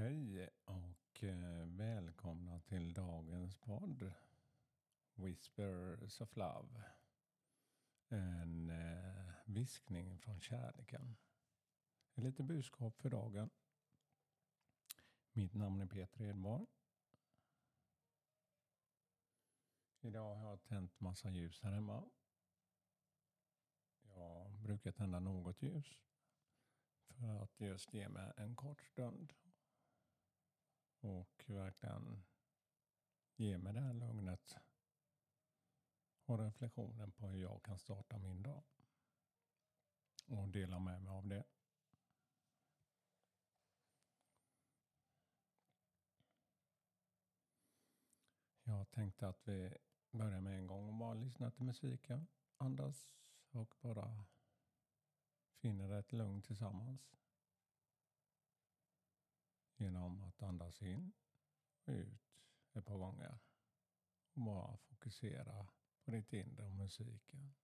Hej och eh, välkomna till dagens podd Whispers of Love. En eh, viskning från kärleken. Ett litet budskap för dagen. Mitt namn är Peter Edborg. Idag har jag tänt massa ljus här hemma. Jag brukar tända något ljus för att just ge mig en kort stund och verkligen ge mig det här lugnet och reflektionen på hur jag kan starta min dag. Och dela med mig av det. Jag tänkte att vi börjar med en gång och bara lyssna till musiken, andas och bara finner ett lugn tillsammans genom att andas in och ut ett par gånger. Och bara fokusera på ditt inre och musiken.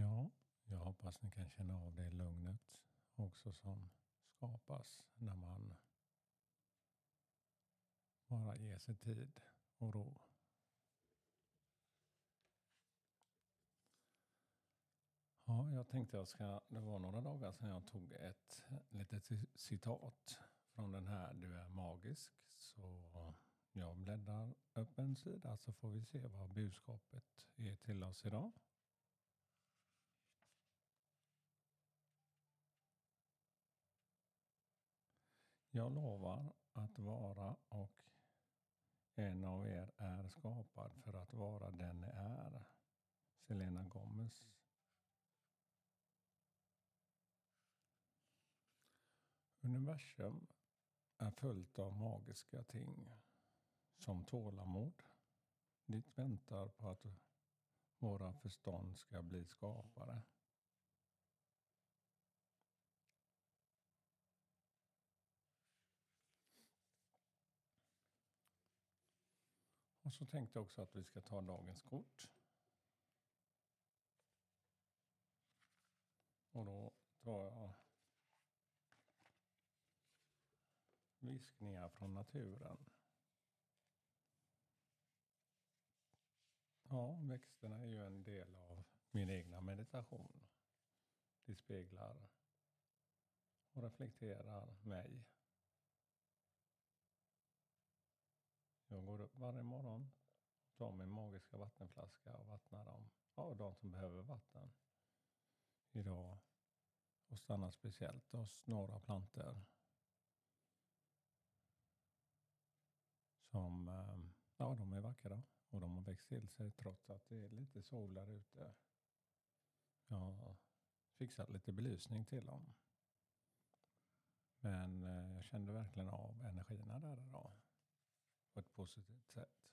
Ja, jag hoppas ni kan känna av det lugnet också som skapas när man bara ger sig tid och ro. Ja, jag tänkte jag ska, det var några dagar sedan jag tog ett litet citat från den här Du är magisk. Så jag bläddrar upp en sida så får vi se vad budskapet är till oss idag. Jag lovar att vara och en av er är skapad för att vara den ni är. Selena Gomez. Universum är fullt av magiska ting som tålamod. Ditt väntar på att våra förstånd ska bli skapare. Och så tänkte jag också att vi ska ta dagens kort. Och då tar jag viskningar från naturen. Ja, växterna är ju en del av min egna meditation. De speglar och reflekterar mig. Jag går upp varje morgon, tar min magiska vattenflaska och vattnar dem. Ja, de som behöver vatten idag. Och stannar speciellt hos några planter. Som, eh, ja de är vackra. Och de har växt till sig trots att det är lite sol där ute. Jag har fixat lite belysning till dem. Men eh, jag kände verkligen av energierna där idag på ett positivt sätt.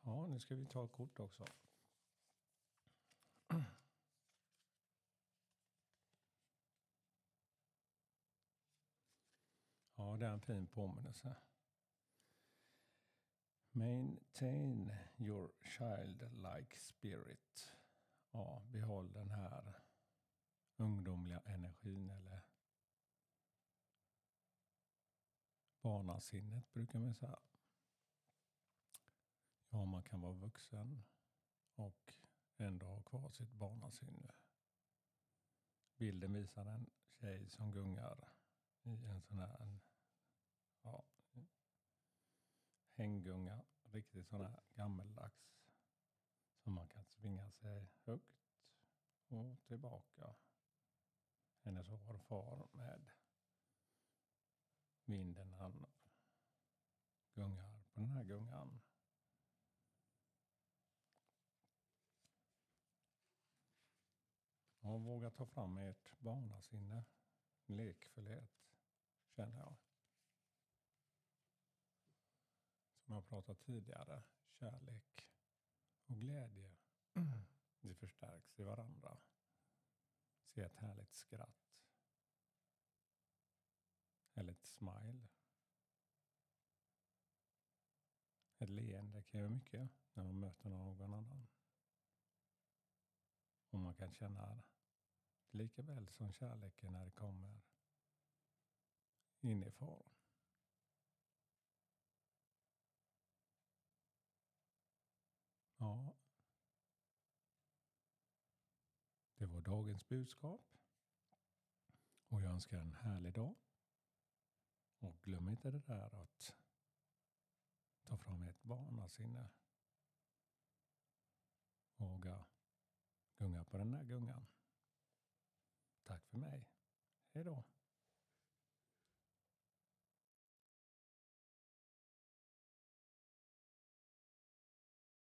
Ja, nu ska vi ta ett kort också. Ja, det är en fin påminnelse. Maintain your childlike spirit. Ja, behåll den här ungdomliga energin eller barnasinnet brukar man säga. Ja, man kan vara vuxen och ändå ha kvar sitt barnasinne. Bilden visar en tjej som gungar i en sån här ja, hänggunga. Riktigt sån här gammeldags. Som man kan svinga sig högt och tillbaka. Hennes hårfar med vinden han gungar på den här gungan. Och våga ta fram ert barnasinne, lekfullhet, känner jag. Som jag pratat tidigare, kärlek och glädje. Det förstärks i varandra. Se ett härligt skratt. Eller ett smile. Ett leende kan göra mycket när man möter någon annan. Och man kan känna lika väl som kärleken när det kommer inifrån. Ja. Det var dagens budskap. Och jag önskar en härlig dag. Och glöm inte det där att ta fram ett barnasinne. Våga gunga på den där gungan. Tack för mig. Hej då.